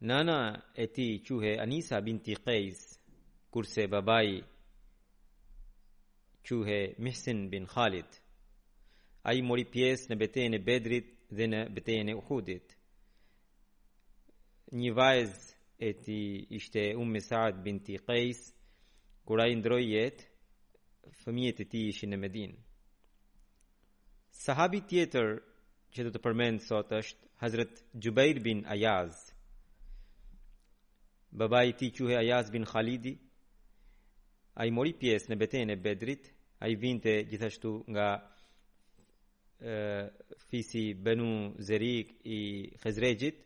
Nana e tij quhej Anisa binti Qejs, kurse babai quhej Mihsin bin Khalid. Ai mori pjesë në betejën e Bedrit dhe në betejën e Uhudit. Një vajzë e tij ishte Umme Saad binti Qejs, kur ai ndërroi jetë, fëmijët e tij ishin në Medinë. Sahabi tjetër që do të përmend sot është Hazrat Jubair bin Ayaz. Babai i tij quhej Ayaz bin Khalidi. Ai mori pjesë në betejën e Bedrit. Ai vinte gjithashtu nga fisi Banu Zerik i Khazrejit.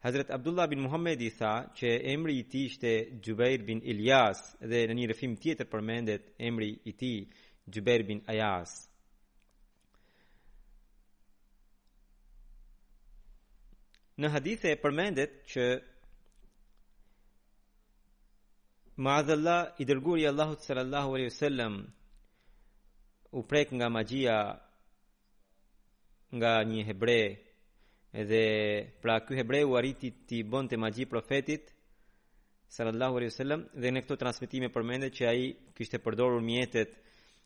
Hazrat Abdullah bin Muhammedi tha që emri i tij ishte Jubair bin Ilyas dhe në një rrëfim tjetër përmendet emri i tij Jubair bin Ayaz. Në hadithe përmendet që maadhallah i dërguri i Allahut sallallahu alaihi wasallam u prek nga magjia nga një hebre dhe pra ky hebreu arriti t'i bënte magji profetit sallallahu alaihi wasallam dhe në këto transmetime përmendet që ai kishte përdorur mjetet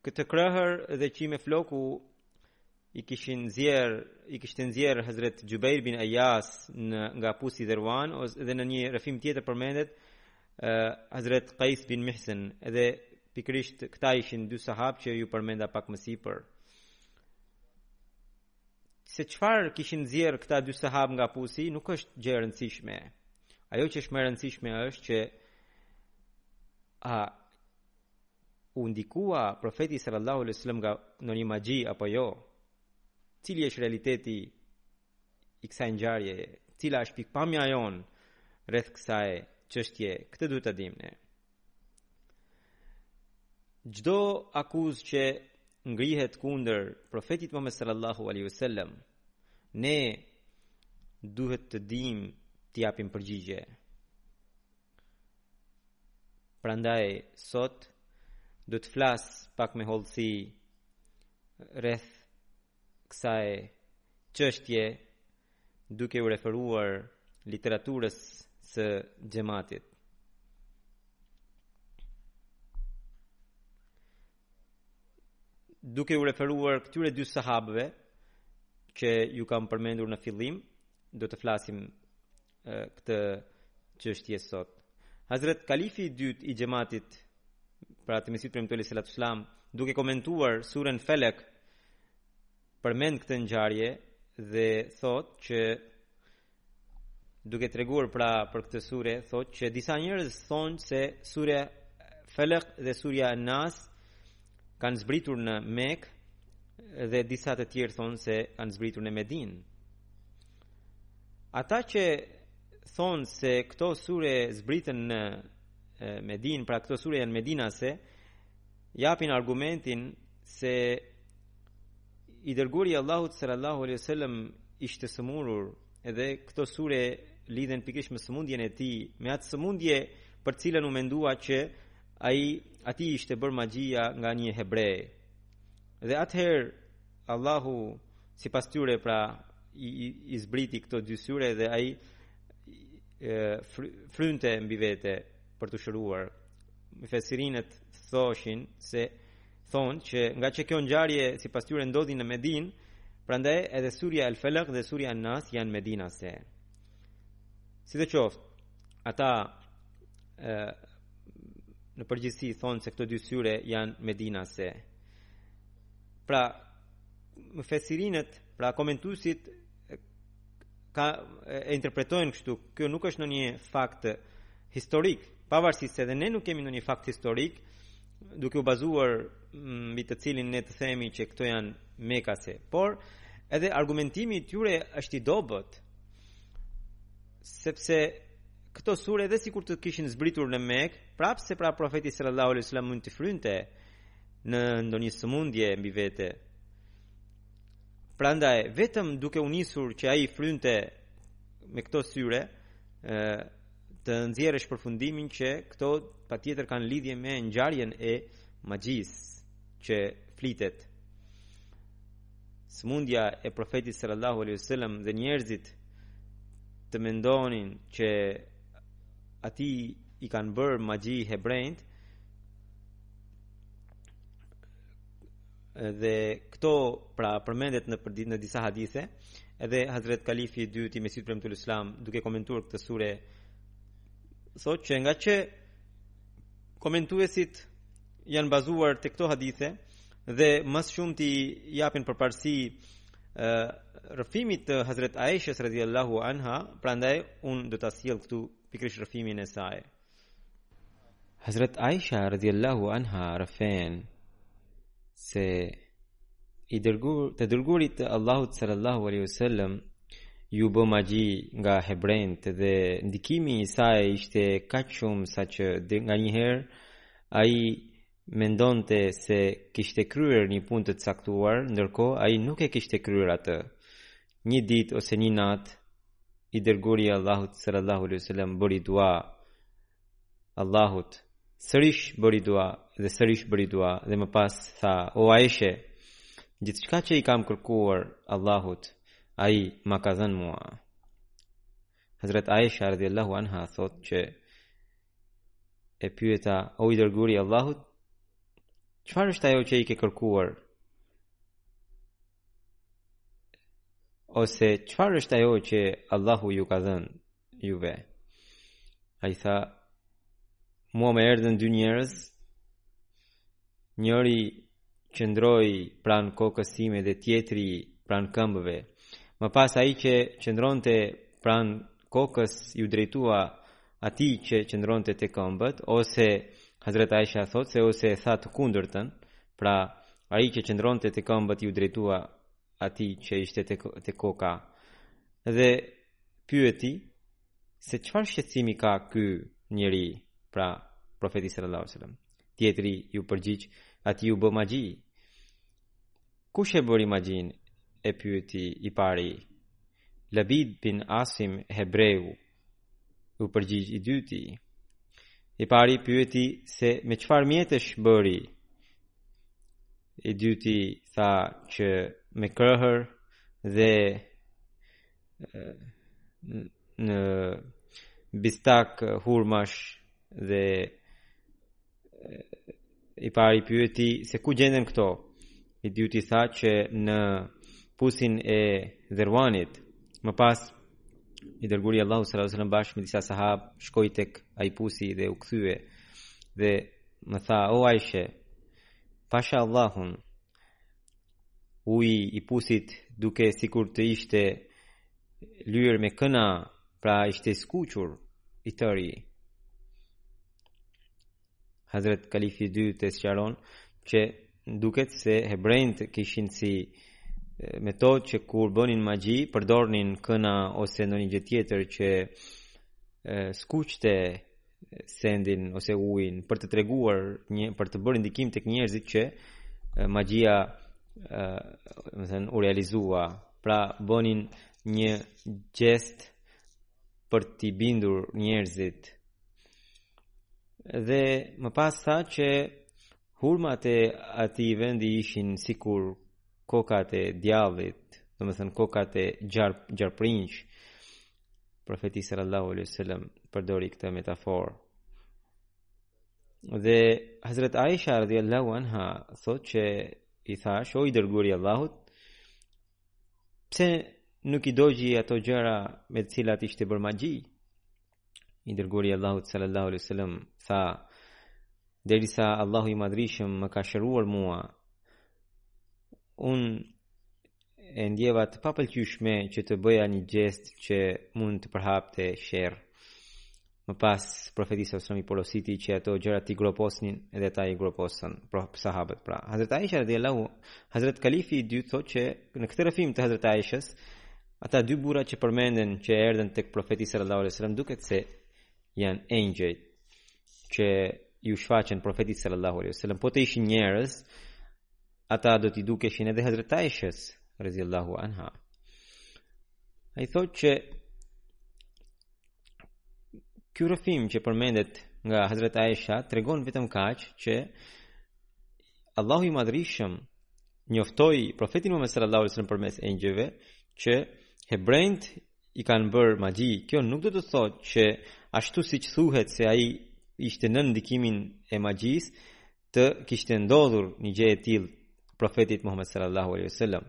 Këtë krahër dhe qime floku i kishin nxjerr, i kishte nxjerrë Hazrat Jubair bin Ayas në nga pusi Dherwan ose dhe në një rrëfim tjetër përmendet uh, Hazrat Qais bin Mihsan dhe pikërisht këta ishin dy sahabë që ju përmenda pak më sipër. Se çfarë kishin nxjerrë këta dy sahabë nga pusi nuk është gjë e rëndësishme. Ajo që është më e rëndësishme është që a U ndikua Profeti sallallahu alaihi wasallam nga ndonjë magji apo jo? Cili është realiteti i kësaj ngjarjeje? Cila është pikëpamja jonë rreth kësaj çështje? Këtë duhet ta dimë ne. Çdo akuzë që ngrihet kundër Profetit Muhammed sallallahu alaihi wasallam, ne duhet të dimë të japim përgjigje. Prandaj sot do të flas pak me hollësi rreth kësaj çështje duke u referuar literaturës së xhamatit. Duke u referuar këtyre dy sahabëve që ju kam përmendur në fillim, do të flasim këtë çështje sot. Hazret Kalifi i dytë i xhamatit, pra të Mesihut të Premtuar alejhi salatu selam, duke komentuar surën Felek përmend këtë ngjarje dhe thotë që duke treguar pra për këtë sure thotë që disa njerëz thonë se surja Felek dhe surja Nas kanë zbritur në Mekë dhe disa të tjerë thonë se kanë zbritur në Medinë. Ata që thonë se këto sure zbritën në Medinë, pra këto sure janë medinase, japin argumentin se i dërguari i Allahut sallallahu alaihi wasallam ishte sëmurur edhe këto sure lidhen pikërisht me sëmundjen e tij, me atë sëmundje për të cilën u mendua që ai, atij ishte bërë magjia nga një hebre. Dhe atëherë Allahu sipas tyre pra i, i, i zbriti këto dy sure dhe ai frynte mbi vete për t'u shëruar. Mufesirinët thoshin se thonë që ngaqë kjo ngjarje sipas tyre ndodhi në Medinë, prandaj edhe surja Al-Falaq dhe surja An-Nas janë medinase. Sidoqoftë, ata e, në përgjithësi thonë se këto dy sure janë medinase. Pra, mufesirinët, pra komentuesit, ka, e interpretojnë kështu, kjo nuk është ndonjë fakt historik, pavarësisht se edhe ne nuk kemi ndonjë fakt historik, duke u bazuar mm, mbi të cilin ne të themi që këto janë mekase, por edhe argumentimi i tyre është i dobët, sepse këto sure edhe sikur të kishin zbritur në Mekë, prapëseprapë profeti sallallahu alaihi wasallam mund të frynte, në ndonjë sëmundje mbi vete. Prandaj vetëm duke u nisur që ai frynte me këto sure ë të nxjerrësh përfundimin që këto patjetër kanë lidhje me ngjarjen e magjisë që flitet. Sëmundja e profetit sallallahu alaihi wasallam dhe njerëzit të mendonin që atij i kanë bërë magji hebrenjtë, dhe këto pra përmendet në përdi, në disa hadithe edhe Hazret Kalifi i dytë i Mesihut të Premtuar alejhi selam duke komentuar këtë sure thotë që ngaqë komentuesit janë bazuar te këto hadithe dhe më së shumti i japin përparësi rrëfimit të Hazret Aishës radiallahu anha, prandaj unë do ta sjell këtu pikërisht rrëfimin e saj. Hazret Aisha radhiyallahu anha rrëfen se i dërguar të dërguarit të Allahut sallallahu alaihi wasallam iu bë magji nga hebrejt dhe ndikimi i saj ishte kaq shumë saqë nganjëherë ai mendonte se kishte kryer një punë të caktuar, ndërkohë ai nuk e kishte kryer atë. Një ditë ose një natë i dërguari i Allahut sallallahu alaihi wasallam bëri dua Allahut sërish bëri dua dhe sërish bëri dua dhe më pas tha o Aisha gjithçka që i kam kërkuar Allahut ai ma ka dhënë mua Hazret Aisha radhiyallahu anha thotë që e pyeta o i dërguari i Allahut çfarë është ajo që i ke kërkuar ose çfarë është ajo që Allahu ju ka dhënë juve ai tha mua më erdhën dy njerëz njëri qëndroi pranë kokës sime dhe tjetri pranë këmbëve. Më pas ai që qëndronte pranë kokës iu drejtua atij që qëndronte te këmbët ose Hazrat Aisha thotë se ose e tha të kundërtën, pra ai që qëndronte te këmbët iu drejtua atij që ishte te, te koka. Dhe pyeti se çfarë shqetësimi ka ky njeri, pra profeti sallallahu alaihi wasallam. Tjetri iu përgjigj, atij iu bë magji. Kush e bëri magjinë? e pyeti i pari. Labid bin Asim Hebreu u përgjigj i dyti. I pari pyeti se me çfarë mjetesh bëri. I dyti tha që me krehër dhe në bistak hurmash dhe i pari pyeti se ku gjenden këto i dyti tha që në pusin e dherwanit më pas i dërguri Allahu sallallahu alaihi wasallam bashkë me disa sahab shkoi tek ai pusi dhe u kthye dhe më tha o Aisha pasha Allahun uji i pusit dukej sikur të ishte lyer me këna, pra ishte i skuqur i tëri. Hazret Kalifi i 2-të sqaron që duket se hebrejt kishin si metodë që kur bënin magji, përdornin këna ose ndonjë gjë tjetër që skuqte sendin ose ujin për të treguar një për të bërë ndikim tek njerëzit që magjia domethënë u realizua pra bënin një gjest për t'i bindur njerëzit dhe më pas tha që hurmat e atij vendi ishin sikur kokat e djallit, domethënë kokat e gjarprinjve, Profeti sallallahu alaihi wasallam përdori këtë metaforë. Dhe Hazrat Aisha radhiyallahu anha thotë që i thashë o i dërguari i Allahut pse nuk i dogje ato gjëra me të cilat ishte bërë magji? I dërguari i Allahut sallallahu alaihi wasallam tha derisa Allahu i madhërishëm më ka shëruar mua unë e ndjeva të papëlqyeshme që të bëja një gjest që mund të përhapte sherr. Më pas profeti sallallahu alajhi wasallam porositi që ato gjëra t'i groposnin edhe ata i groposën pra sahabët pra. Hazrat Aisha radhiyallahu Hazrat Kalifi i dytë thotë që në këtë rrëfim të Hazrat Aishës ata dy burra që përmenden që erdhën tek profeti sallallahu alajhi wasallam duket se janë engjëj që iu shfaqën profetit sallallahu alajhi wasallam po të ishin njerëz ata do t'i dukeshin edhe Hazrat Aishës radhiyallahu anha ai thotë që ky rrëfim që përmendet nga Hazrat Aisha tregon vetëm kaq që Allahu i madhërishëm njoftoi profetin Muhammed sallallahu alaihi wasallam përmes engjëjve që hebrenjtë i kanë bërë magji kjo nuk do të thotë që ashtu siç thuhet se ai ishte nën ndikimin e magjisë të kishte ndodhur një gjë e tillë profetit Muhammed sallallahu alaihi wasallam.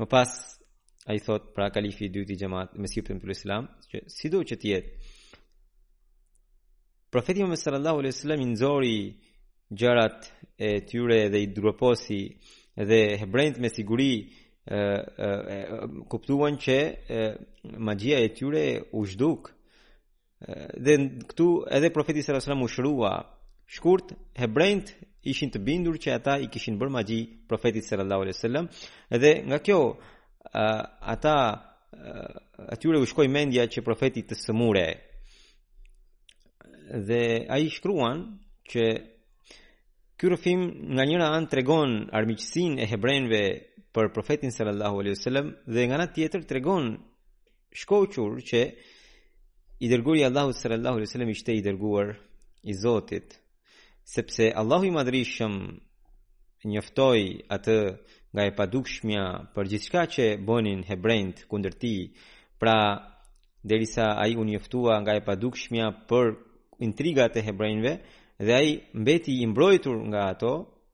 Më pas ai thotë pra kalifi i dytë i xhematit Mesihut alejhi selam, që sido që të jetë profeti Muhammed sallallahu alaihi wasallam i nxori gjërat e tyre dhe i groposi dhe hebrenjtë me siguri e, e, e, kuptuan që e, magjia e tyre u zhduk Dhe këtu edhe profeti sallallahu alajhi wasallam u shërua shkurt hebrenjtë ishin të bindur që ata i kishin bërë magji profetit sallallahu alajhi wasallam dhe nga kjo ata atyre u shkoi mendja që profeti u sëmur dhe ai shkruan që ky rrëfim nga njëra anë tregon armiqësinë e hebrenjve për profetin sallallahu alaihi wasallam dhe nga ana tjetër tregon Shkoqur që i dërguari i Allahut sallallahu alaihi wasallam ishte i dërguar i Zotit, sepse Allahu i Madhërishëm e njoftoi atë nga e padukshmja për gjithçka që bënin hebrenjtë kundër tij, pra derisa ai u njoftua nga e padukshmja për intrigat e hebrenjve dhe ai mbeti i mbrojtur nga ato,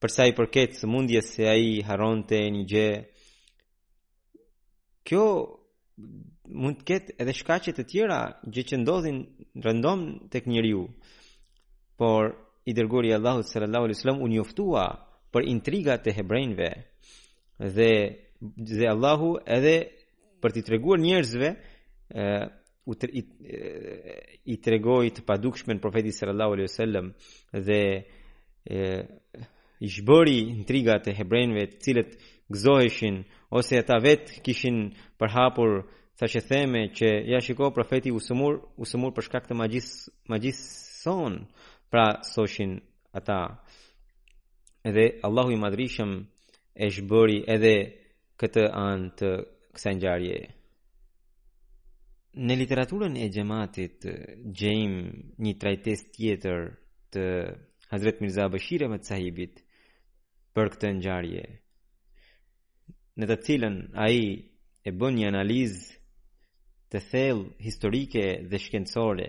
për sa i përket sëmundjes se ai harronte një gjë. Kjo mund të ketë edhe shkaqe të tjera gjë që ndodhin rëndom tek njeriu. Por i dërguari i Allahut sallallahu alaihi wasallam u njoftua për intrigat e hebrenjve dhe dhe Allahu edhe për t'i treguar njerëzve u të, i, i tregoi të padukshmen profetit sallallahu alaihi wasallam dhe e, i zhbëri intrigat e hebrenjve të cilët gëzoheshin ose ata vetë kishin përhapur thashetheme që ja shiko profeti u sëmur u sëmur për shkak të magjisë magjisë sonë pra thoshin ata edhe Allahu i madhërishëm e zhbëri edhe këtë anë të kësaj ngjarjeje Në literaturën e xhematit gjejmë një trajtesë tjetër të Hazret Mirza Bashir Ahmed Sahibit për këtë ngjarje në të cilën ai e bën një analizë të thellë historike dhe shkencore.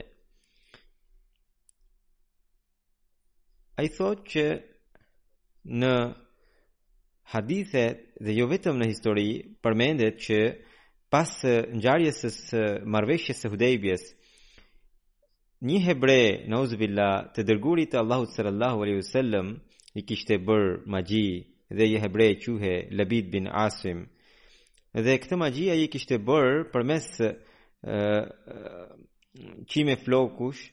Ai thotë që në hadithe dhe jo vetëm në histori përmendet që pas ngjarjes së marrëveshjes së Hudejbjes një hebre nauzubilla të dërguarit të Allahut sallallahu alaihi wasallam i kishte bërë magji dhe ai hebre quhej Labid bin Asim dhe këtë magji ai e kishte bërë përmes Qime flokësh,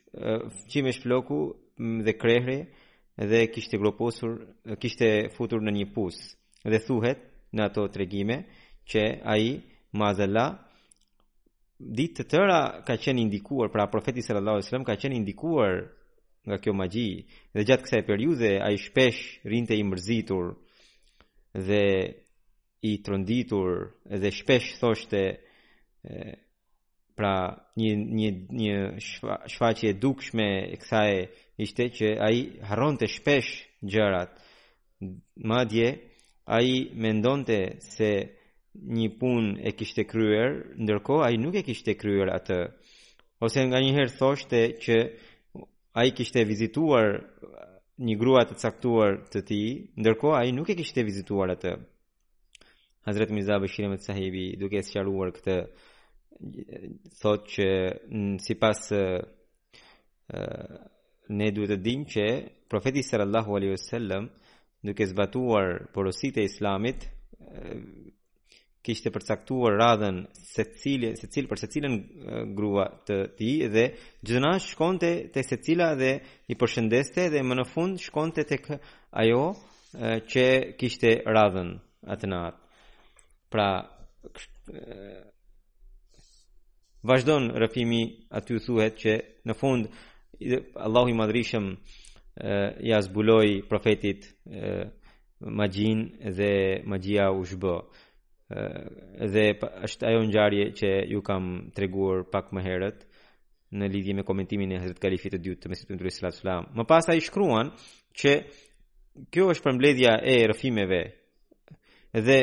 qimesh floku dhe krehri dhe kishte groposur, kishte futur në një pus. Dhe thuhet në ato tregime që ai mazalla ditë të tëra ka qenë i ndikuar, pra profeti sallallahu alajhi wasallam ka qenë i ndikuar nga kjo magji dhe gjatë kësaj periudhe ai shpesh rrinte i mërzitur dhe i tronditur dhe shpesh thoshte Pra, një një një shfaqje e dukshme e kësaj ishte që ai harronte shpesh gjërat. Madje ai mendonte se një punë e kishte kryer, ndërkohë ai nuk e kishte kryer atë. Ose nganjëherë thoshte që ai kishte vizituar një grua të caktuar të tij, ndërkohë ai nuk e kishte vizituar atë. Hazreti Mirza Bashir Ahmad Sahibi duke sqaruar këtë thotë që sipas ne duhet të dimë që profeti sallallahu alaihi wasallam duke zbatuar porositë e Islamit kishte përcaktuar radhën secilë për secilën grua të tij dhe gjithnjë shkonte te secila dhe i përshëndeste dhe më në fund shkonte tek ajo që kishte radhën atë natë. Pra vazhdon rrëfimi aty thuhet që në fund Allahu i madhërishëm ia zbuloi profetit magjinë dhe magjia u zhbë dhe është ajo ngjarje që ju kam treguar pak më herët në lidhje me komentimin e Hazrat Kalifit të dytë të Mesihut alaihi salam. Më pas ai shkruan që kjo është përmbledhja e rrëfimeve dhe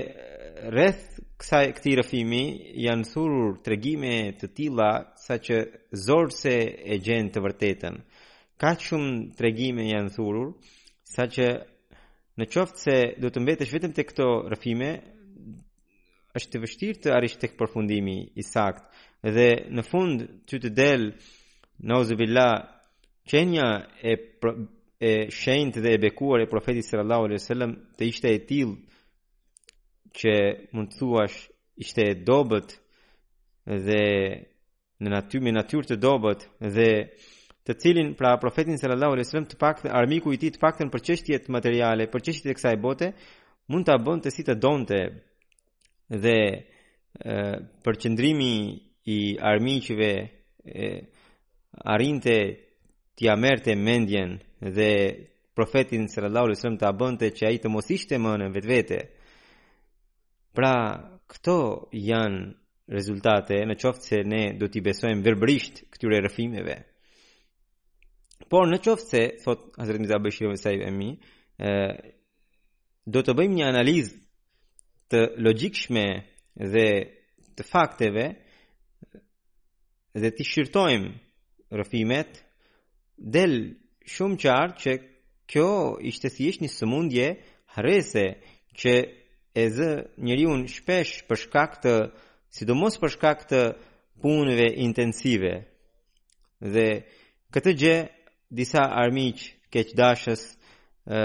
rreth kësaj këtij rrëfimi janë thurur tregime të tilla saqë zor se e gjen të vërtetën. Kaq shumë tregime janë thurur saqë në qoftë se do të mbetesh vetëm te këto rrëfime është vështirë të arrish tek përfundimi i saktë dhe në fund ty të del nauzu billah qenia e e shenjtë dhe e bekuar e profetit sallallahu alaihi wasallam të ishte e tillë që mund të thuash ishte e dobët dhe në natyrë me natyrë të dobët dhe të cilin pra profetin sallallahu alaihi wasallam të paktën armiku i tij të paktën për çështjet materiale, për çështjet e kësaj bote, mund ta bënte si të donte dhe përqendrimi i armiqve arrinte t'ia merrte mendjen dhe profetin sallallahu alaihi wasallam ta bënte që ai të mos ishte më në vetvete. Pra, këto janë rezultate në qoftë se ne do t'i besojmë verbërisht këtyre rrëfimeve. Por në qoftë se thotë Hazrat Mirza Bashir Sahibi, ë do të bëjmë një analizë të logjikshme dhe të fakteve, dhe t'i shqyrtojmë rrëfimet, del shumë qartë që kjo ishte thjesht një sëmundje harrese që e zë njeriun shpesh për shkak të sidomos për shkak të punëve intensive. Dhe këtë gjë Disa armiq keqdashës e,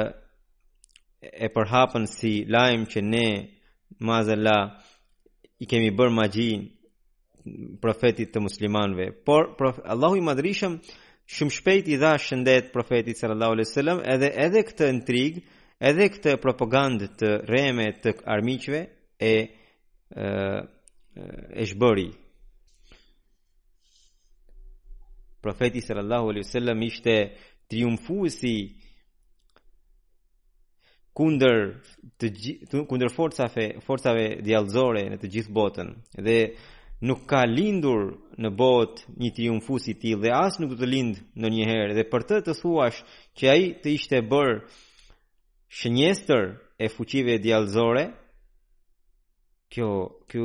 e përhapën si lajm që ne mazalla i kemi bërë magji profetit të muslimanëve. Por prof, Allahu i Madhërishëm shumë shpejt i dha shëndet profetit sallallahu alaihi wasallam edhe edhe këtë intrigë, edhe këtë propagandë të rreme të armiqve e e, e zhbëri. Profeti sallallahu alaihi wasallam ishte triumfuesi kundër të gjithë kundër forcave forcave djallëzore në të gjithë botën dhe nuk ka lindur në botë një triumfues i tillë dhe as nuk do të lind ndonjëherë dhe për të të thuash që ai të ishte bërë shënjestër e fuqive djallëzore Kjo, kjo,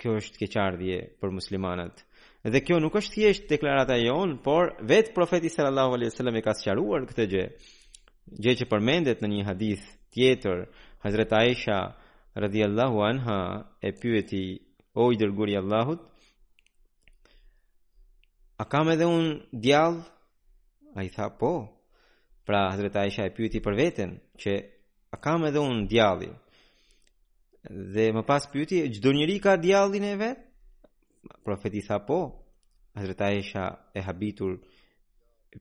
kjo është keqardhje për muslimanët. Dhe kjo nuk është thjesht deklarata jonë, por vetë profeti sallallahu alaihi wasallam e ka sqaruar këtë gjë. Gjë që përmendet në një hadith tjetër, Hazrat Aisha radhiyallahu anha e pyeti o i dërguari i Allahut, A kam edhe un djall? Ai tha po. Pra Hazrat Aisha e pyeti për veten që a kam edhe un djallin? Dhe më pas pyeti çdo njeri ka djallin e vet? Profeti tha po. Hazrat Aisha e habitur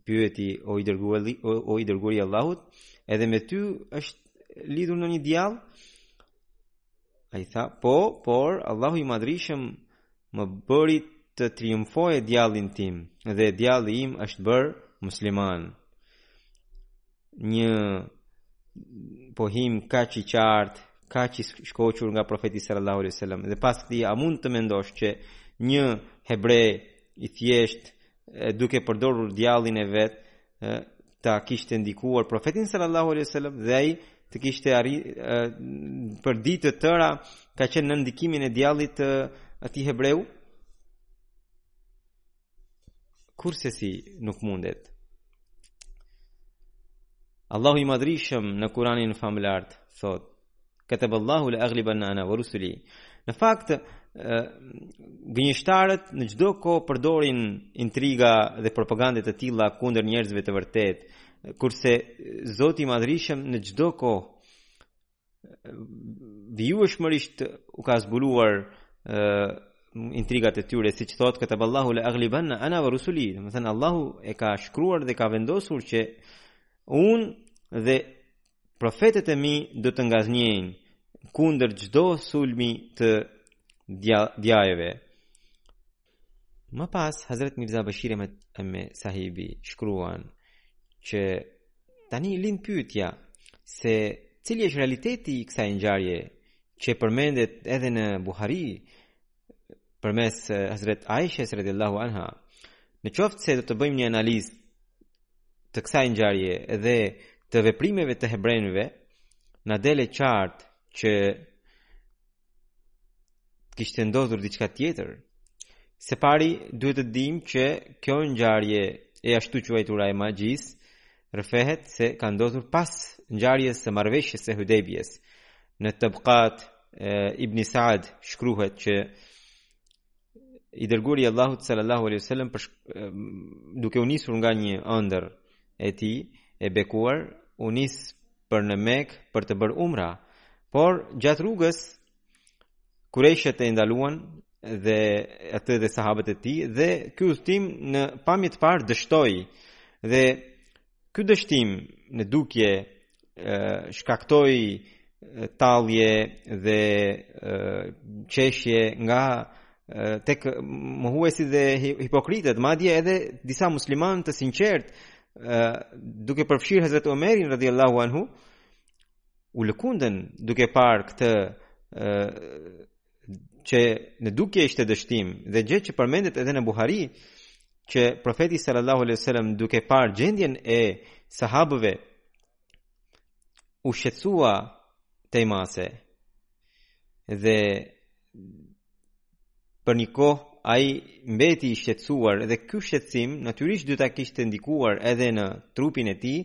pyeti o i dërguari o i dërguari i Allahut, edhe me ty është lidhur ndonjë djall? Ai tha, po, por, Allahu i madhërishëm më bëri të triumfoje djallin tim dhe djalli im është bërë musliman. Një pohim kaq i qartë, kaq i shkoqur nga profeti sallallahu alaihi wasallam dhe pas këtij a mund të mendosh që një hebre i thjeshtë duke përdorur djallin e vet ë ta kishte ndikuar profetin sallallahu alaihi wasallam dhe ai të kishte arri për ditë të tëra ka qenë nën ndikimin e djallit të atij hebreu kurrsesi nuk mundet Allahu i madhërishëm në Kur'anin famëlart thotë Kataballahu la aghlibanna ana wa rusuli. Në fakt, gënjeshtarët në çdo kohë përdorin intriga dhe propaganda të tilla kundër njerëzve të vërtetë, kurse Zoti i Madhërishëm në çdo kohë vijueshmërisht u ka zbuluar intrigat e tyre, siç thotë kataballahu la aghlibanna ana wa rusuli. Domethënë, Allahu e ka shkruar dhe ka vendosur që unë dhe profetët e mi do të ngaznjejnë kundër çdo sulmi të dja, djajeve. Më pas Hazrat Mirza Bashir Ahmed sahibi shkruan që tani lind pyetja se cili është realiteti i kësaj ngjarje që përmendet edhe në Buhari përmes Hazret Aishës radiallahu anha, në qoftë se do të bëjmë një analizë të kësaj ngjarje dhe të veprimeve të hebrenjve, na del e qartë që të kishte ndodhur diçka tjetër, së pari duhet të dimë që kjo ngjarje e ashtuquajtura e magjisë, rrëfehet se ka ndodhur pas ngjarjes së marrëveshjes së Hudejbies. Në Tabqat Ibn Sa'd shkruhet që i dërguari i Allahut sallallahu alaihi wasallam duke u nisur nga një ëndër e tij e bekuar u nis për në Mekë për të bërë umra, por gjatë rrugës Kurejshet e ndaluan dhe atë dhe sahabët e tij dhe ky udhëtim në pamje të parë dështoi dhe ky dështim në dukje shkaktoi tallje dhe qeshje nga tek mohuesit dhe hipokritët madje edhe disa muslimanë të sinqertë duke përfshirë Hazret Omerin radhiyallahu anhu u lëkundën duke parë këtë ë që në dukje ishte dështim dhe gjë që përmendet edhe në Buhari që profeti sallallahu alejhi wasallam duke parë gjendjen e sahabëve u shqetësua tej mase dhe për një kohë ai mbeti i shqetësuar dhe ky shqetësim natyrisht do ta kishte ndikuar edhe në trupin e tij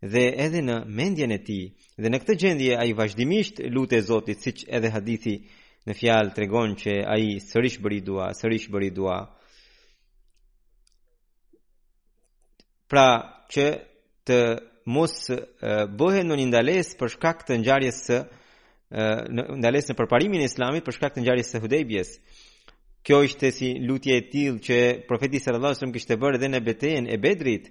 dhe edhe në mendjen e tij. Dhe në këtë gjendje ai vazhdimisht lutej Zotit, siç edhe hadithi në fjalë tregon që ai sërish bëri dua, sërish bëri dua. Pra që të mos bëhet ndonjë ndalesë për shkak të ngjarjes së, ndalesë në përparimin e Islamit për shkak të ngjarjes së Hudejbjes. Kjo ishte si lutje e tillë që profeti sallallahu alajhi wasallam kishte bërë edhe në betejën e Bedrit,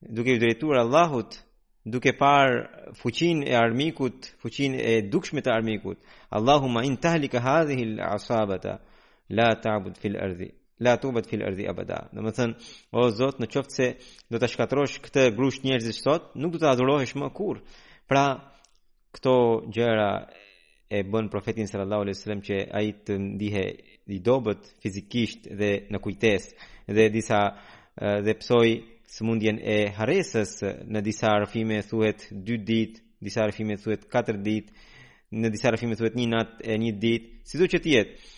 duke iu drejtuar Allahut, duke parë fuqinë e armikut, fuqinë e dukshme të armikut. Allahumma in tuhlik hadhihi al-isabata la tu'bad fil ardi. la tu'bad fil ardi abada. Domethënë, o Zot, në qoftë se do ta shkatërrosh këtë grusht njerëzish sot, nuk do të adhurohesh më kurrë. Pra, këto gjëra e bënë profetin sallallahu alaihi wasallam që ai të ndihej i dobët fizikisht dhe në kujtesë dhe disa dhe pësoi sëmundjen e harresës në disa rrëfime thuhet 2 ditë disa rrëfime thuhet 4 ditë, në disa rrëfime thuhet një natë e një ditë, sido që të jetë.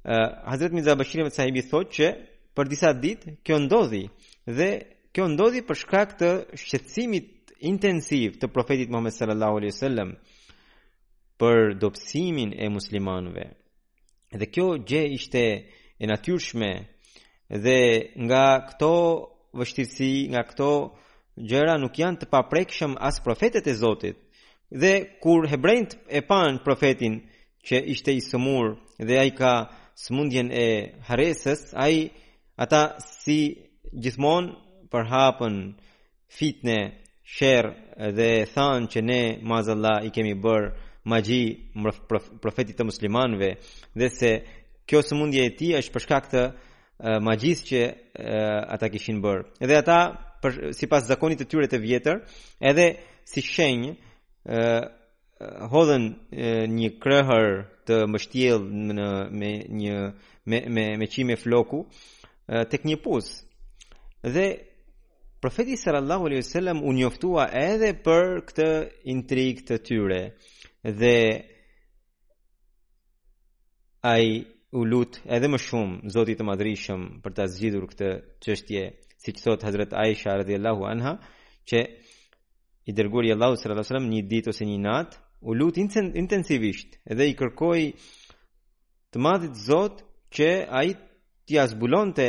Uh, Hazret Mirza Bashir Ahmed Sahibi thotë që për disa ditë kjo ndodhi dhe kjo ndodhi për shkak të shqetësimit intensiv të profetit Muhammed sallallahu alaihi wasallam për dobësimin e muslimanëve. Dhe kjo gjë ishte e natyrshme dhe nga këto vështirësi, nga këto gjëra nuk janë të paprekshëm as profetët e Zotit. Dhe kur hebrenjtë e panë profetin që ishte i sëmur dhe ai ka sëmundjen e harresës, ai ata si gjithmonë përhapën fitne, sherr dhe thanë që ne maazallah i kemi bërë magji profetit të muslimanëve dhe se kjo sëmundje e tij është për shkak të magjisë që ata kishin bërë. Edhe ata për sipas zakonit të tyre të vjetër, edhe si shenjë hodhën një krehër të mbështjellë në me një me me me qime floku tek një pus. Dhe profeti sallallahu alaihi wasallam u njoftua edhe për këtë intrigë të tyre dhe Ai iu lut edhe më shumë Zotit të Madhërishëm për ta zgjidhur këtë çështje, siç thotë Hazret Aisha radhiyallahu anha, që i dërguari i Allahut sallallahu alaihi wasallam një ditë ose një natë u lut intensivisht dhe i kërkoi të madhit Zot që ai t'ia zbulonte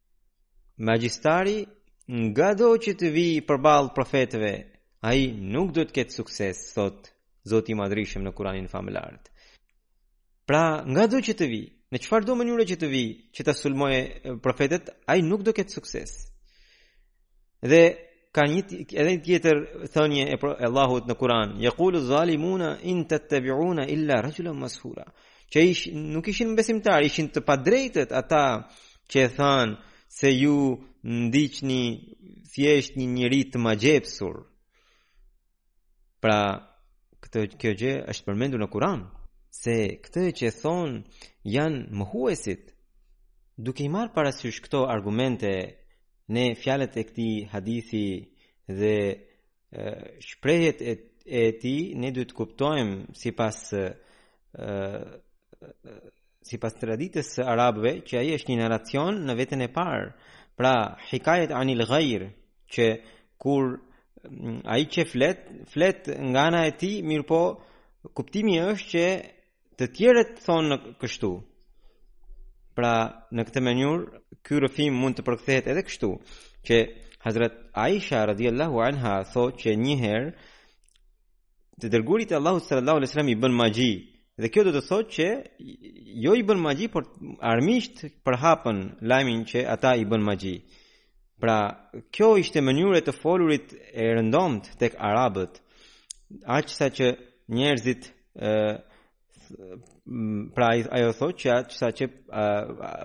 Magjistari ngado që të vijë përballë profetëve, ai nuk do të ketë sukses, thotë Zoti i Madhërishëm në Kuranin Famëlartë. Pra, ngado që të vijë, në çfarëdo mënyre që të vijë, që të sulmojë profetët, ai nuk do të ketë sukses. Dhe ka një edhe një tjetër thënie e Allahut në Kur'an, yaqulu zalimuna in tattabi'una illa rajulan mashura. Që ish, nuk ishin besimtarë, ishin të padrejtët ata që e thanë se ju ndiqni thjesht një njeri të magjepsur. Pra, këtë kjo gjë është përmendur në Kur'an se këtë që e thonë janë mohuesit. Duke i marrë parasysh këto argumente ne fjalët e këtij hadithi dhe shprehjet e e tij ne duhet të kuptojmë sipas Sipas traditës së arabëve, që ai është një narracion në vetën e parë, pra hikajet anil ghayr, që kur mm, ai që flet, flet nga ana e tij, mirëpo kuptimi është që të tjerët thonë kështu. Pra, në këtë mënyrë, ky rrëfim mund të përkthehet edhe kështu, që Hazrat Aisha radhiyallahu anha thotë që një herë Të dërguarit e Allahut sallallahu alaihi wasallam i bënë magji. Dhe kjo do të thotë që jo i bënë magji, por armiqt përhapën lajmin që ata i bënë magji. Pra, kjo ishte mënyrë e të folurit e rëndomtë tek arabët. Aq sa që njerëzit ë pra ajo thotë që aq sa që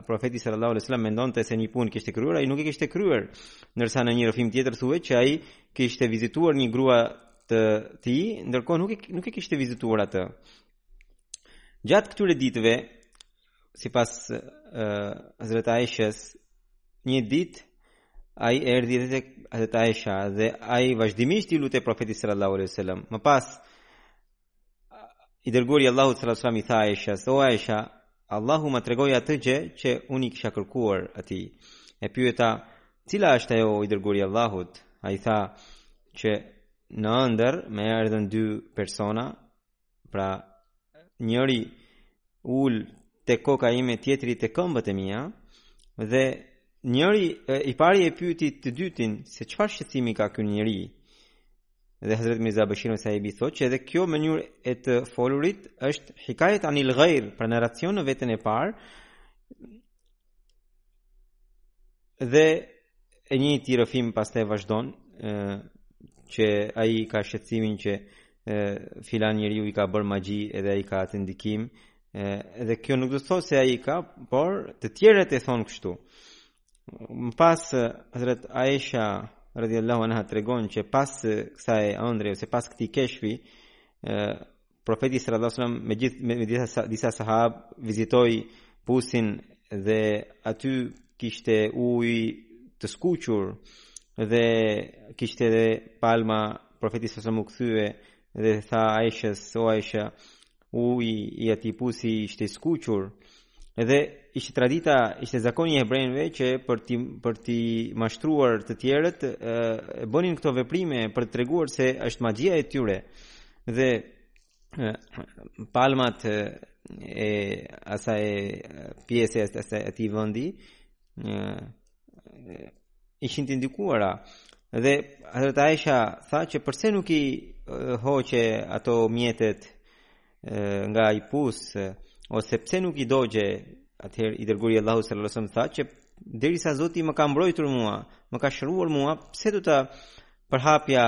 profeti sallallahu alajhi wasallam mendonte se një punë kishte kryer ai nuk e kishte kryer ndërsa në një rrëfim tjetër thuhet që ai kishte vizituar një grua të tij ndërkohë nuk e nuk e kishte vizituar atë gjatë këtyre ditëve sipas uh, Hazrat Aishës një ditë ai erdhi tek Hazrat Aisha dhe ai vazhdimisht i lutej profeti sallallahu alajhi wasallam më pas i dërguari i Allahut sallallahu alaihi wasallam i tha Aishës, "O Aisha, Allahu ma tregoi atë gjë që unë i kisha kërkuar atij." E pyeta, "Cila është ajo i dërguar i Allahut?" Ai tha që në ëndërr më erdhën dy persona, pra njëri u ul te koka ime, tjetri te këmbët e mia dhe njëri i pari e pyeti të dytin se çfarë shqetësimi ka ky njeri. Dhe Hazrat Mirza Bashir Ahmad Sahibi thotë që edhe kjo mënyrë e të folurit është hikajet anil ghair, pra narracion në vetën e parë. Dhe i njëjti rrëfim pastaj vazhdon që ai ka shqetësimin që filan njeriu i ka bërë magji edhe ai ka atë ndikim dhe kjo nuk do të thotë se ai ka por të tjerët e thonë kështu Më pas Hazrat Aisha radhiyallahu anha tregon që pas kësaj ëndrre ose pas këtij keshfi profeti sallallahu alajhi wasallam me gjithë me, me disa disa sahab vizitoi pusin dhe aty kishte ujë të skuqur dhe kishte edhe palma profeti sallallahu alajhi wasallam u kthye dhe i tha Aishës o Aisha Uji i atij pusi ishte i skuqur dhe ishte tradita, ishte zakoni i hebrenjve që për t'i për t'i mashtruar të tjerët e, e bënin këto veprime për të treguar se është magjia e tyre. Dhe e, palmat e, e asaj pjese e asaj atij vendi ishin të ndikuara dhe Hazrat Aisha tha që përse nuk i hoqe ato mjetet nga i pus ose pse nuk i dogje atëherë i dërguari i Allahut sallallahu alaihi wasallam tha që derisa Zoti më ka mbrojtur mua, më ka shëruar mua, pse do ta përhapja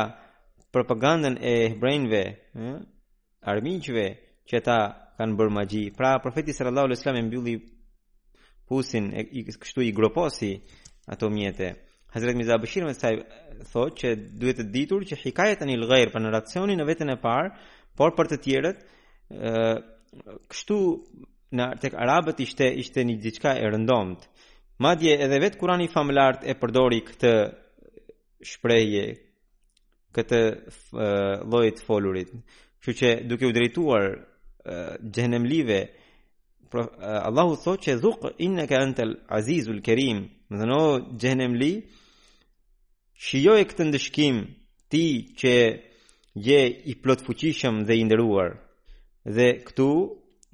propagandën e hebrejve, ëh? armiqve që ata kanë bërë magji. Pra profeti sallallahu alajhi wasallam e mbylli pusin e i, kështu i groposi ato mjete. Hazrat Mirza Bashir Ahmad sahib thotë që duhet të ditur që hikajet anil ghair pra narracioni në veten e parë, por për të tjerët ë kështu në tek arabët ishte ishte një diçka e rëndomt. Madje edhe vet Kurani famëlart e përdori këtë shprehje këtë lloj të foluri. Kështu që duke u drejtuar xhehenemlive Allahu thotë që dhuq innaka antal azizul kerim. Do të thotë xhehenemli shijoje këtë ndëshkim ti që je i plotfuqishëm dhe i nderuar. Dhe këtu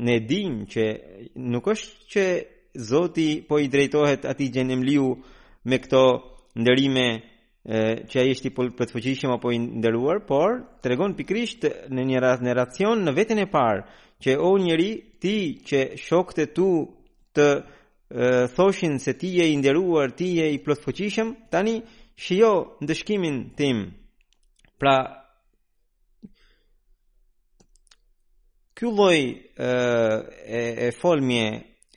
ne e dimë që nuk është që Zoti po i drejtohet atij xhehenemliu me këto nderime që ai është i plotfuqishëm apo i nderuar, por tregon pikërisht në një rast narracion në veten e parë që o njeri ti që shokët e tu të e, thoshin se ti je i nderuar, ti je i plotfuqishëm, tani shijo ndëshkimin tim. Pra Ky lloj e, e, e folmje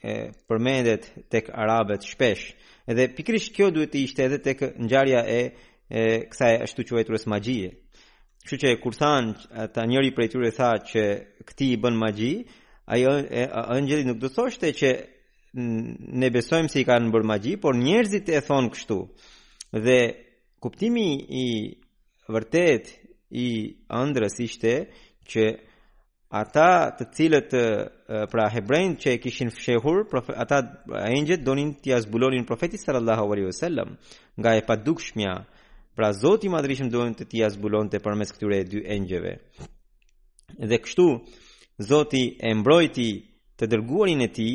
e, përmendet tek arabët shpesh. Edhe pikërisht kjo duhet të ishte edhe tek ngjarja e, e kësaj ashtuquajturës magjie. Kështu që kur than ata njëri prej tyre tha që këtij i bënë magji, ai engjëlli nuk do thoshte që ne besojmë se i kanë bërë magji, por njerëzit e thon kështu. Dhe kuptimi i vërtet i ëndrrës ishte që ata të cilët pra hebrenjtë që e kishin fshehur ata engjëjt donin t'ia zbulonin profetit sallallahu alaihi wasallam nga e padukshmja pra Zoti i Madhërishëm donte t'ia zbulonte përmes këtyre dy engjëjve dhe kështu Zoti e mbrojti të dërguarin e tij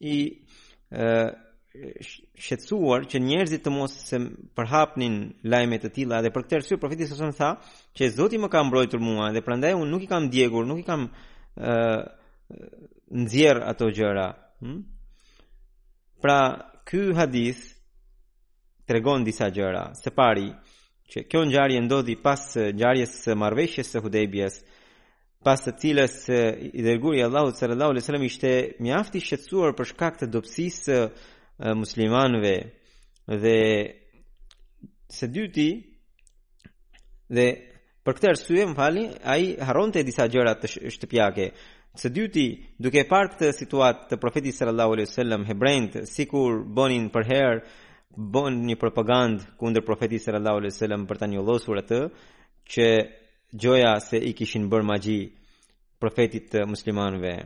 i shqetësuar që njerëzit të mos përhapnin lajme të tilla dhe për këtë arsye profeti sallallahu alaihi wasallam tha që Zoti më ka mbrojtur mua dhe prandaj unë nuk i kam djegur, nuk i kam ë uh, nxjerr ato gjëra. Hmm? Pra, ky hadith tregon disa gjëra. Së pari, që kjo ngjarje ndodhi pas ngjarjes së marrëveshjes së Hudejbjes, pas të cilës i dërguari i Allahut sallallahu alaihi wasallam ishte mjaft i shqetësuar për shkak të dobësisë së muslimanëve dhe së dyti dhe për këtë arsye më falni ai harronte disa gjëra të shtëpiake Së dyti, duke parë këtë situatë të profetit sallallahu alaihi wasallam hebrejt, sikur bonin përherë bon një propagandë kundër profetit sallallahu alaihi wasallam për ta njollosur atë që gjoja se i kishin bërë magji profetit të muslimanëve.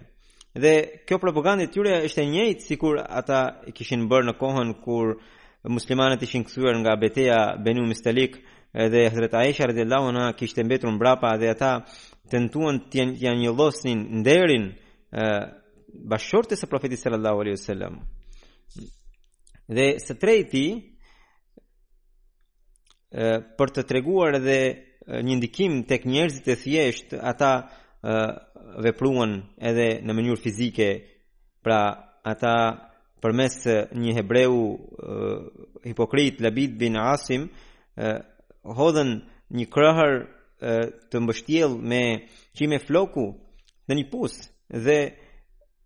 Dhe kjo propagandë e tyre është e njëjtë sikur ata e kishin bërë në kohën kur muslimanët ishin kthyer nga beteja Benu Mustalik dhe Hazrat Aisha radhiyallahu anha kishte mbetur mbrapa dhe ata tentuan t'ia njollosnin nderin bashkëshortes së profetit sallallahu alaihi wasallam. Dhe së treti për të treguar edhe një ndikim tek njerëzit e thjeshtë, ata vepruan edhe në mënyrë fizike, pra ata përmes një hebreu hipokrit Labid bin Asim hodhën një krahër të mbështjellë me qime floku në një pus dhe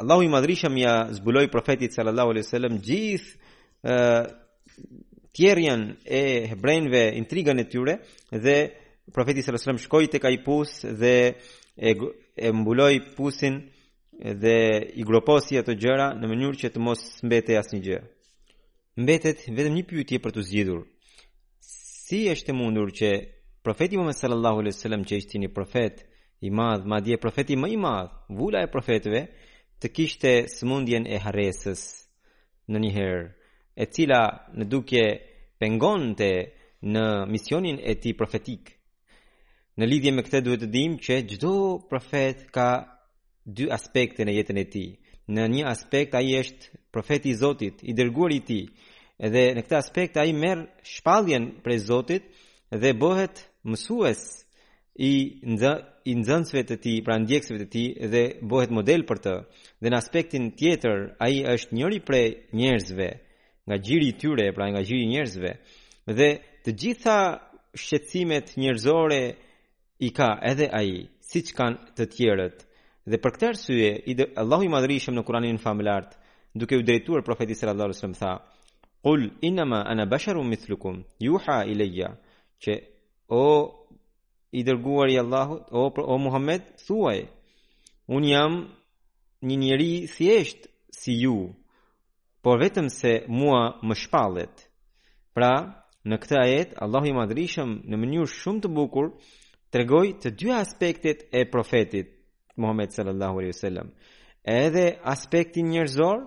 Allahu i madhërishëm ia zbuloi profetit sallallahu alaihi wasallam gjithë tjerrjen e hebrejve intrigën e tyre dhe profeti sallallahu alaihi wasallam shkoi tek ai pus dhe e, e mbuloi pusin dhe i groposi ato gjëra në mënyrë që të mos mbetej asnjë gjë. Mbetet vetëm një pyetje për të zgjidhur. Si është e mundur që profeti Muhammed sallallahu alaihi wasallam që ishte një profet i madh, madje profeti më i madh, vula e profetëve, të kishte sëmundjen e harresës në një herë, e cila në duke pengon të në misionin e ti profetik. Në lidhje me këte duhet të dim që gjdo profet ka dy aspekte në jetën e ti. Në një aspekt a i është profeti i Zotit, i dërguar i ti, edhe në këte aspekt a i merë shpaljen prej Zotit dhe bëhet mësues i nxë i nxënësve të tij, pra ndjekësve të tij dhe bëhet model për të. Dhe në aspektin tjetër, ai është njëri prej njerëzve nga gjiri i tyre, pra nga gjiri i njerëzve. Dhe të gjitha shqetësimet njerëzore i ka edhe ai, siç kanë të tjerët. Dhe për këtë arsye, Allahu i Madhërishëm në Kur'anin famëlart, duke u drejtuar profetit sallallahu alajhi wasallam tha: "Qul inma ana basharun mithlukum, yuha ilayya." Që O i dërguar i Allahut, o o Muhammed, thuaj: Un jam një njeri thjesht si ju, por vetëm se mua më shpallet. Pra, në këtë ajet Allahu i Madhrishëm në mënyrë shumë të bukur tregoi të dy aspektet e profetit Muhammed sallallahu alaihi wasallam. Edhe aspektin njerëzor,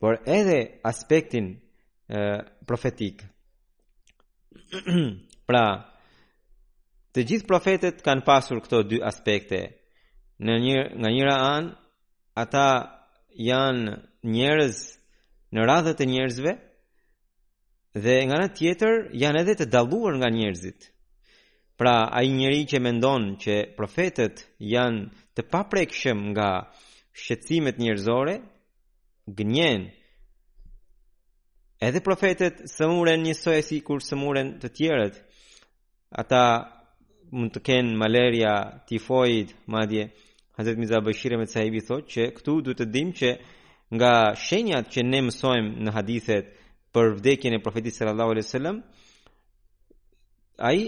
por edhe aspektin e, profetik. pra, të gjithë profetet kanë pasur këto dy aspekte. Në një nga njëra anë, ata janë njerëz në radhët e njerëzve dhe nga ana tjetër janë edhe të dalluar nga njerëzit. Pra, ai njeri që mendon që profetet janë të paprekshëm nga shqetësimet njerëzore, gënjen. Edhe profetet sëmuren njësoj sikur sëmuren të tjerët. Ata mund të kenë malaria, tifoid, madje. Hazret Mirza Bashir Ahmed Sahibi thot që këtu duhet të dimë që nga shenjat që ne mësojmë në hadithet për vdekjen e profetit sallallahu alaihi wasallam ai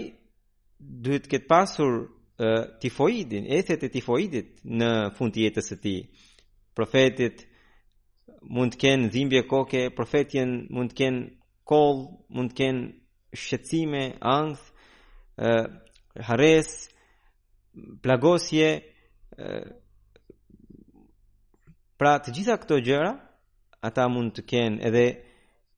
duhet të ketë pasur uh, tifoidin, ethet e tifoidit në fund të jetës së tij. Profetët mund të kenë dhimbje koke, profetët mund të kenë koll, mund të kenë shqetësime, ankth, uh, harresë, plagosje, uh, pra të gjitha këto gjëra ata mund të kenë edhe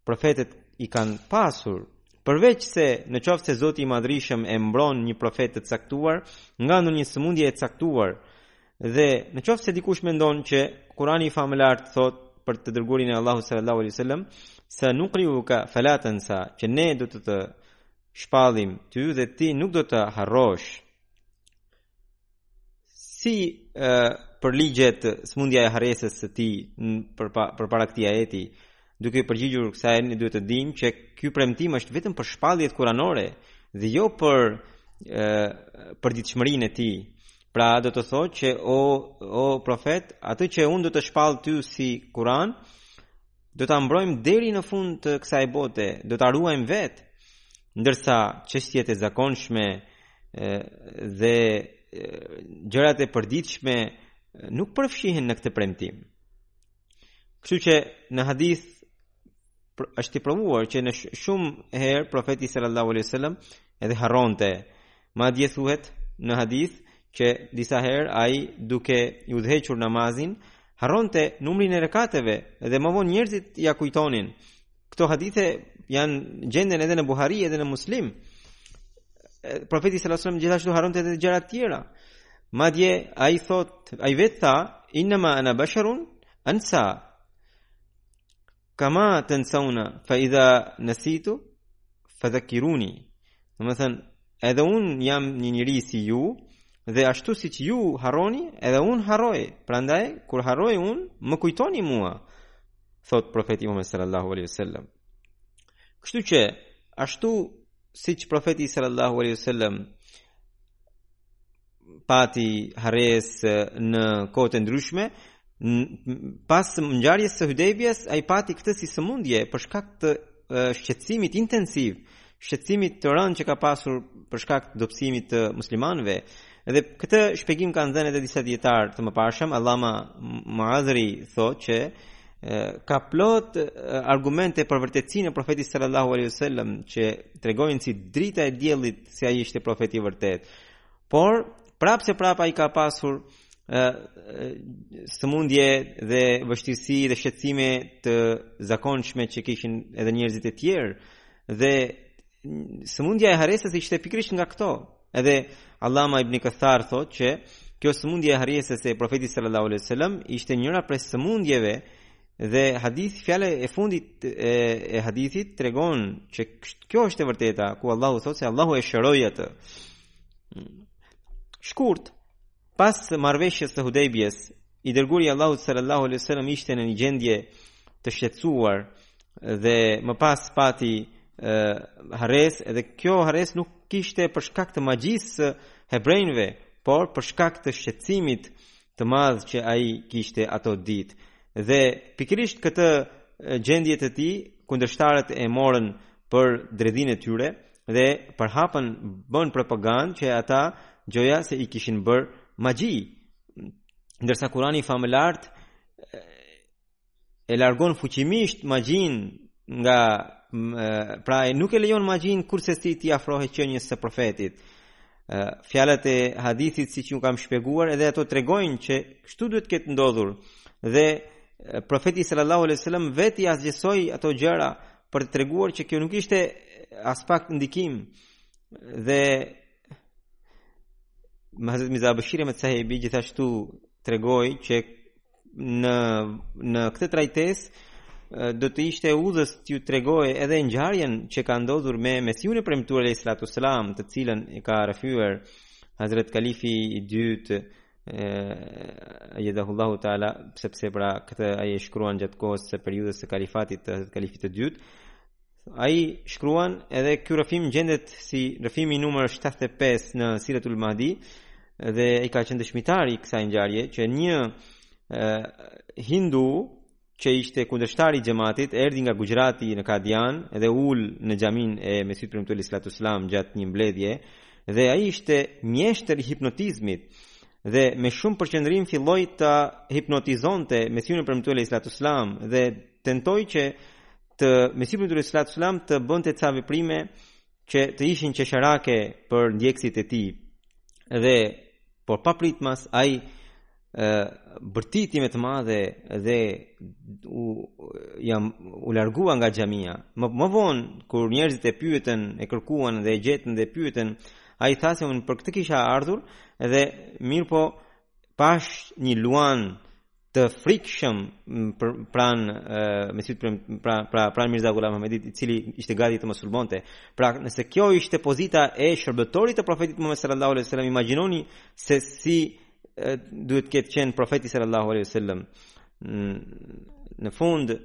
Profetët i kanë pasur përveçse në qoftë se Zoti i Madhrishëm e mbron një profet të caktuar nga ndonjë sëmundje e caktuar dhe në qoftë se dikush mendon që Kurani i famëlart thotë për të dërguarin e Allahut sallallahu alaihi wasallam sanuqriuka fala tansa që ne do të të shpallim ty dhe ti nuk do të harrosh si e, përligjet smundja e harresës së tij për, përpara këtij ajeti, duke i përgjigjur kësaj ne duhet të dimë që ky premtim është vetëm për shpalljet kuranore dhe jo për, e, përditshmërinë e tij. Pra do të thotë që o, o profet, atë që unë do të shpall ty si kuran, Do ta mbrojmë deri në fund të kësaj bote, do ta ruajmë vetë. Ndërsa çështjet e zakonshme dhe gjërat e përditshme nuk përfshihen në këtë premtim. Kështu që në hadith është i provuar që në shumë herë profeti sallallahu alaihi wasallam edhe harronte Madje thuhet në hadith që disa herë ai duke i udhëhequr namazin harronte numrin e rekateve dhe më vonë njerëzit ia kujtonin. Këto hadithe janë gjenden edhe në Buhari edhe në Muslim. Profeti sallallahu alajhi wasallam gjithashtu harronte edhe gjëra të tjera. Madje ai thot, ai vetë tha, "Inna ma ana basharun ansa." Kama tansauna fa idha nasitu fadhakiruni. Domethënë, edhe un jam një njeri si ju dhe ashtu siç ju harroni, edhe un harroj. Prandaj kur harroj un, më kujtoni mua. Thot profeti Muhammed sallallahu alaihi wasallam. Kështu që ashtu siç profeti sallallahu alaihi wasallam pati harresë në kohët e ndryshme, pas ngjarjes së Hudejbjes ai pati këtë si sëmundje për shkak të shqetësimit intensiv, shqetësimit të rëndë që ka pasur për shkak të dobësimit të muslimanëve. Dhe këtë shpjegim kanë dhënë edhe disa dijetarë të mëparshëm, Allama Mazri thotë që ka plot argumente për vërtetësinë e profetit sallallahu alaihi wasallam që tregojnë si drita e diellit se ai ishte profeti i vërtetë. Por, prapëseprapë ai ka pasur sëmundje dhe vështirësi dhe shqetësime të zakonshme që kishin edhe njerëzit e tjerë dhe sëmundja e harresës ishte pikërisht nga këto. Edhe Allama ibn Kathar thotë që kjo sëmundje e harresës e profetit sallallahu alaihi wasallam ishte njëra prej sëmundjeve Dhe hadith fjala e fundit e, e hadithit tregon që kjo është e vërteta ku Allahu thotë se Allahu e shëroi atë. Shkurt pas marrëveshjes së Hudejbjes, i dërguari i Allahut sallallahu alaihi wasallam ishte në një gjendje të shqetësuar dhe më pas pati harresë edhe kjo harresë nuk ishte për shkak të magjisë së hebrenjve, por për shkak të shqetësimit të madh që ai kishte ato ditë. Dhe pikërisht këtë gjendje të tij kundërshtarët e morën për dredhinë e tyre dhe përhapën, bënë propagandë që ata gjoja se i kishin bërë magji. Ndërsa Kurani famëlartë e largon fuqimisht magjinë nga pra e nuk e lejon magjinë kurrsesi t'i afrohet qenies së profetit fjalët e hadithit siç ju kam shpjeguar edhe ato tregojnë që kështu duhet të ketë ndodhur dhe profeti sallallahu alaihi wasallam vetë i asgjësoi ato gjëra për të treguar që kjo nuk ishte aspak ndikim dhe Hazret Mirza Bashir Ahmed Sahibi gjithashtu tregoi që në në këtë trajtesë do të ishte udhës t'ju tregoj edhe ngjarjen që ka ndodhur me Mesiun e premtuar alayhi salatu selam, të cilën e ka rrëfyer Hazrat Kalifi i dytë Ajedahu Allahu Ta'ala sepse pra këtë ai e shkruan gjatë kohës së periudhës së kalifatit të kalifit të dytë Ai shkruan edhe ky rrëfim gjendet si rrëfimi numër 75 në Siratul Mahdi dhe ai ka qenë dëshmitar i kësaj ngjarje që një e, hindu që ishte kundërshtar i xhamatit erdhi nga Gujarati në Kadian dhe u ul në xhamin e Mesihut të Premtuar alayhi salatu wasalam gjatë një mbledhje dhe ai ishte mjeshtër i hipnotizmit dhe me shumë përqendrim filloi ta hipnotizonte Mesihun e Premtuar alayhi salatu wasalam dhe tentoi që të Mesihut të premtuar alayhi salatu wasalam të bënte ca veprime që të ishin qesharake për ndjekësit e tij. Dhe por papritmas ai bërtiti me të madhe dhe u jam u largua nga xhamia. Më më vonë kur njerëzit e pyetën, e kërkuan dhe e gjetën dhe pyetën, ai tha se unë për këtë kisha ardhur dhe mirëpo pashë një luan të frikshëm pranë Mesit pra pra pra pranë Mirza Ghulam Ahmedit i cili ishte gati të më sulmonte pra nëse kjo ishte pozita e shërbëtorit të profetit Muhammed sallallahu alaihi wasallam imagjinoni se si duhet të ketë qenë profeti sallallahu alaihi wasallam në fund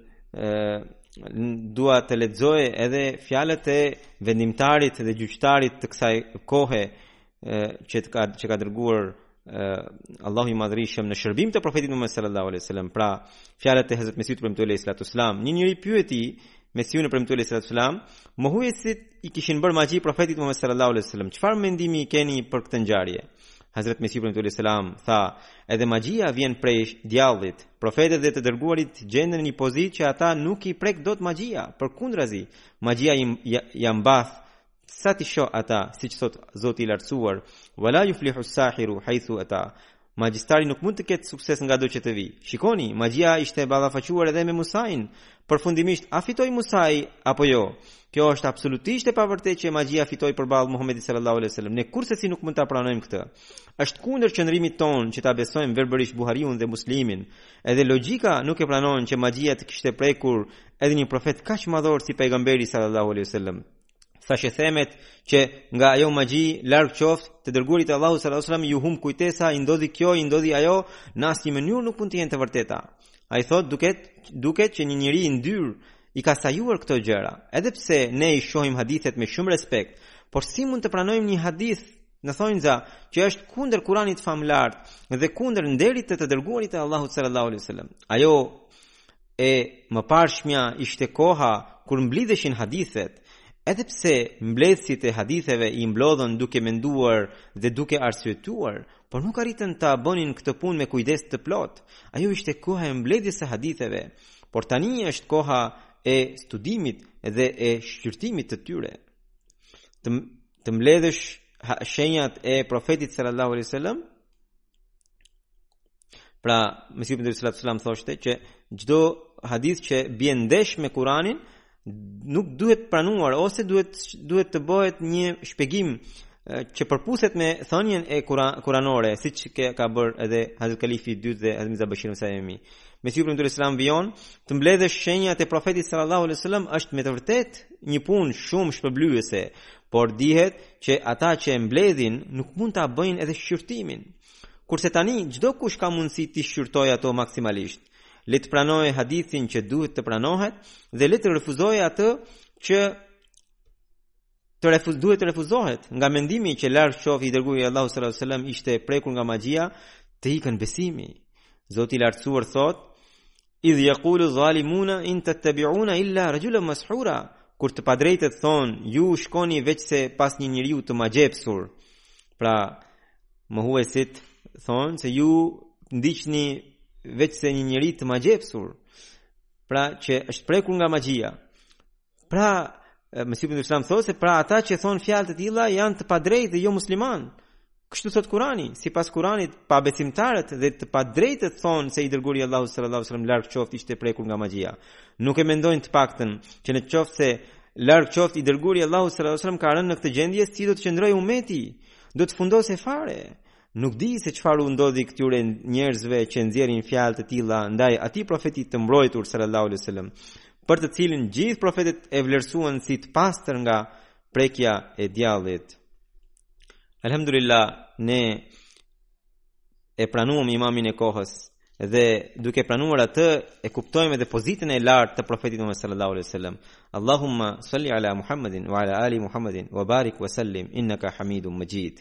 dua të lexoj edhe fjalët e vendimtarit dhe gjyqtarit të kësaj kohe që ka që ka dërguar Allahu i madhërishëm në shërbim të profetit Muhammed sallallahu alaihi wasallam pra fjalët e Hazrat Mesihut të premtuar alayhi salatu wasalam një njeri pyeti Mesihun e premtuar alayhi salatu wasalam mohuesit i kishin bërë magji profetit Muhammed sallallahu alaihi wasallam çfarë mendimi keni për këtë ngjarje Hazrat Mesihu i premtuar alayhi salatu wasalam tha edhe magjia vjen prej djallit profetët dhe të dërguarit gjenden në një pozitë që ata nuk i prek dot magjia përkundrazi magjia ia, ia mbath Sa t'i shohë ata, siç thotë Zoti i Lartësuar, "Wala yuflihu as-sahiru haythu ata." Magjistari nuk mund të ketë sukses ngado që të vijë. Shikoni, magjia ishte e ballafaquar edhe me Musain. Përfundimisht, a fitoi Musai apo jo? Kjo është absolutisht e pavërtetë që magjia fitoi përballë Muhamedit sallallahu alaihi wasallam. Ne kurrsesi nuk mund ta pranojmë këtë. Është kundër qëndrimit tonë që ta besojmë verbërisht Buhariun dhe Muslimin. Edhe logjika nuk e pranon që magjia të kishte prekur edhe një profet kaq madhor si pejgamberi sallallahu alaihi wasallam. thashethemet që nga ajo magji larg qoftë të dërguarit të Allahut sallallahu alajhi wasallam iu humb kujtesa i ndodhi kjo i ndodhi ajo në asnjë mënyrë nuk mund të jenë të vërteta ai thotë duket duket që një njeri i ndyrë i ka sajuar këto gjëra edhe pse ne i shohim hadithet me shumë respekt por si mund të pranojmë një hadith në thonjza që është kundër Kuranit famëlartë dhe kundër nderit të të dërguarit të Allahut sallallahu alajhi wasallam ajo E mëparshmja ishte koha kur mblidheshin hadithet, edhe pse mbledhësit e haditheve i mblodhën duke menduar dhe duke arsyetuar, por nuk arritën ta bënin këtë punë me kujdes të plotë. Ajo ishte koha e mbledhjes së haditheve, por tani është koha e studimit dhe e shqyrtimit të tyre. Të, të mbledhësh shenjat e profetit sallallahu alaihi wasallam Pra, Mesihu i Premtuar alaihi salam thoshte që çdo hadith që bie ndesh me Kur'anin nuk duhet pranuar ose duhet duhet të bëhet një shpjegim që përputhet me thënien Kur'anore, siç ka bërë edhe Hazrat Kalifi i dytë dhe Hazrat Mirza Bashir Musaimi. Mesihu i Premtuar alaihi salam vijon të mbledhësh shenjat e Profetit Sallallahu Alaihi Wasallam është me të vërtetë një punë shumë shpërblyese, Por dihet që ata që e mbledhin nuk mund ta bëjnë edhe shqyrtimin. Kurse tani çdokush ka mundësi t'i shqyrtojë ato maksimalisht. Le të pranojë hadithin që duhet të pranohet dhe le të refuzojë atë që të refuz duhet të refuzohet nga mendimi që larg qoftë i dërguari i Allahut sallallahu alaihi wasallam ishte prekur nga magjia të ikën besimi. Zoti i lartësuar thotë Idh yaqulu zalimuna in tattabi'una illa rajulan mashura kur të padrejtët thonë ju shkoni veçse pas një njeriu të magjepsur pra mohuesit thonë se ju ndiqni veçse një njeri të magjepsur pra që është prekur nga magjia Pra, Mesihu alaihi salam thotë se pra ata që thonë fjalë të tilla janë të padrejtë dhe jo muslimanë. Kështu thotë Kurani, sipas Kuranit, pabesimtarët dhe të padrejtët thonë se i dërguari i Allahut sallallahu alaihi wasallam larg qoftë ishte prekur nga magjia. Nuk e mendojnë të paktën që në qoftë se larg qoftë i dërguari i Allahut sallallahu alaihi wasallam ka rënë në këtë gjendje, si do të qëndrojë umeti? Do të fundoset fare. Nuk di se çfarë u ndodhi këtyre njerëzve që nxjerrin fjalë të tilla ndaj atij profeti të mbrojtur sallallahu alaihi wasallam, për të cilin gjithë profetët e vlerësuan si të pastër nga prekja e djallit. Alhamdulillah, ne e pranuam imamin e kohës dhe duke pranuar atë e kuptojmë edhe pozitën e lartë të profetit Muhammed sallallahu alaihi wasallam. Allahumma salli ala Muhammedin wa ala ali Muhammedin wa barik wa sallim innaka Hamidum Majid.